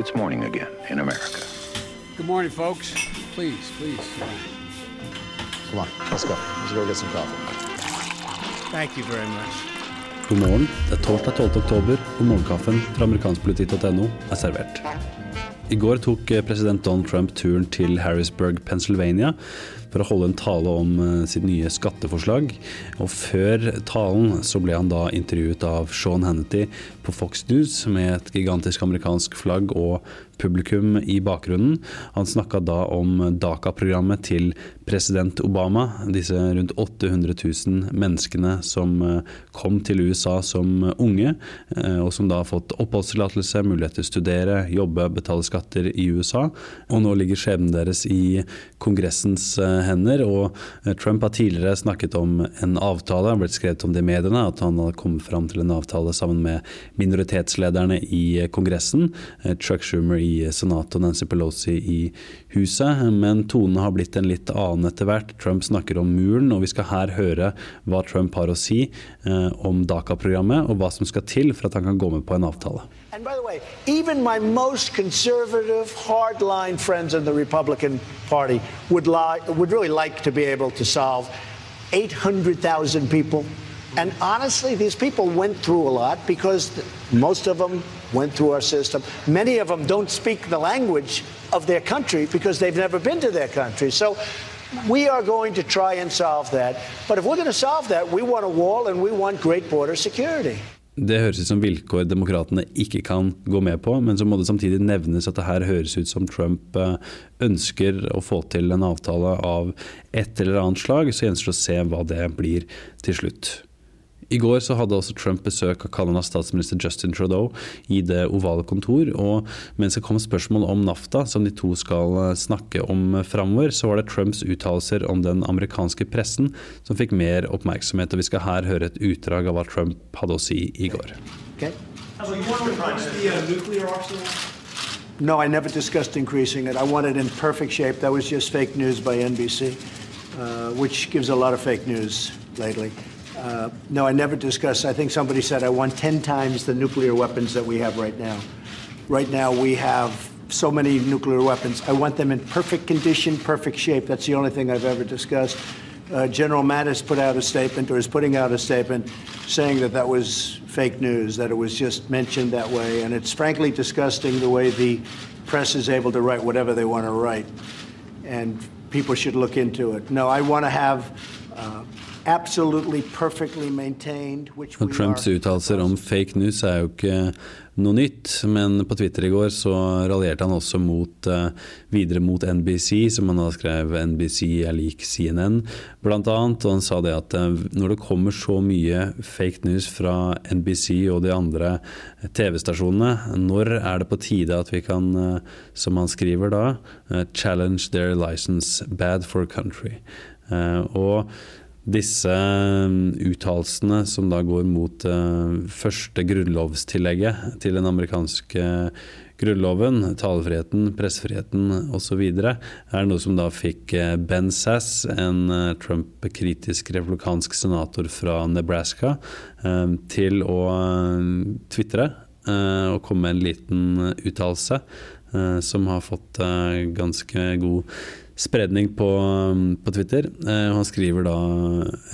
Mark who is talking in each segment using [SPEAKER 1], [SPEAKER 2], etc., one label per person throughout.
[SPEAKER 1] it's morning again in America.
[SPEAKER 2] Good morning, folks. Please, please.
[SPEAKER 3] Come on, let's go. Let's go get some coffee.
[SPEAKER 2] Thank you very much.
[SPEAKER 4] God morgen. Det er torsdag 12. oktober, og morgenkaffen fra amerikanskpolitikk.no er servert. I går tok eh, president Donald Trump turen til Harrisburg, Pennsylvania for å holde en tale om eh, sitt nye skatteforslag. Og før talen så ble han da intervjuet av Sean Hannity på Fox News med et gigantisk amerikansk flagg og publikum i bakgrunnen. Han snakka da om DACA-programmet til president Obama. Disse rundt 800 000 menneskene som eh, kom til USA som unge, og som da har fått oppholdstillatelse, mulighet til å studere, jobbe, betale skatter i USA. Og nå ligger skjebnen deres i Kongressens hender. Og eh, Trump har tidligere snakket om en avtale, han har blitt skrevet om det i mediene, at han hadde kommet fram til en avtale sammen med minoritetslederne i eh, Kongressen. Eh, Chuck Schumer i Senatet og Nancy Pelosi i Huset. Men tonen har blitt en litt annen etter hvert. Trump snakker om muren, og vi skal her høre hva Trump har å si om DACA-programmet, og hva som skal til for at han kan gå med på en avtale.
[SPEAKER 5] And by the way, even my most hardline friends in the Republican Party would, li- would really like to be able to solve 800,000 people. And honestly, these people went through a lot because most of them went through our system. Many of them don't speak the language of their country because they've never been to their country. So we are going to try and solve that. But if we're going to solve that, we want a wall and we want great border security.
[SPEAKER 4] Det høres ut som vilkår demokratene ikke kan gå med på, men så må det samtidig nevnes at det her høres ut som Trump eh, ønsker å få til en avtale av et eller annet slag. Så gjenstår det å se hva det blir til slutt. I går så hadde også Trump besøk av Canadas statsminister Justin Trudeau i det ovale kontor. Og mens det kom spørsmål om NAFTA, som de to skal eh, snakke om framover, så var det Trumps uttalelser om den amerikanske pressen som fikk mer oppmerksomhet. Og vi skal her høre et utdrag av hva Trump hadde å si i går.
[SPEAKER 5] Okay. No, I never discussed increasing it. I want it in perfect shape. That was just fake news by NBC, uh, which gives a lot of fake news lately. Uh, no, I never discussed. I think somebody said I want 10 times the nuclear weapons that we have right now. Right now, we have so many nuclear weapons. I want them in perfect condition, perfect shape. That's the only thing I've ever discussed. Uh, General Mattis put out a statement, or is putting out a statement, saying that that was fake news, that it was just mentioned that way. And it's frankly disgusting the way the press is able to write whatever they want to write. And people should look into it. No, I want to have. Uh,
[SPEAKER 4] Trumps uttalelser om fake news er jo ikke noe nytt, men på Twitter i går så raljerte han også mot, uh, videre mot NBC, som han da skrev NBC er lik CNN, annet. Og han sa det at uh, når det kommer så mye fake news fra NBC og de andre TV-stasjonene, når er det på tide at vi kan, uh, som han skriver da, challenge their license bad for country? og disse um, uttalelsene som da går mot uh, første grunnlovstillegget til den amerikanske grunnloven, talefriheten, pressefriheten osv., er noe som da fikk uh, Ben Sass, en Trump-kritisk republikansk senator fra Nebraska, til å tvitre og komme med en liten uttalelse som har fått ganske god spredning på, på Twitter. Eh, han skriver da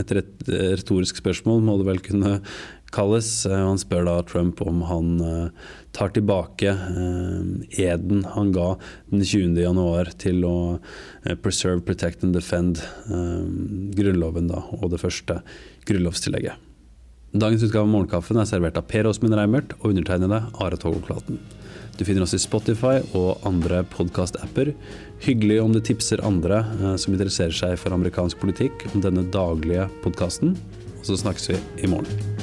[SPEAKER 4] et retorisk spørsmål, må det vel kunne kalles. Eh, han spør da Trump om han eh, tar tilbake eden han ga den 20. januar til å preserve, protect and defend Grunnloven da, og det første grunnlovstillegget. Dagens utgave av Morgenkaffen er servert av Per Åsmund Reimert og undertegnede Are Togoklaten. Du finner oss i Spotify og andre podkast-apper. Hyggelig om du tipser andre eh, som interesserer seg for amerikansk politikk om denne daglige podkasten. Så snakkes vi i morgen.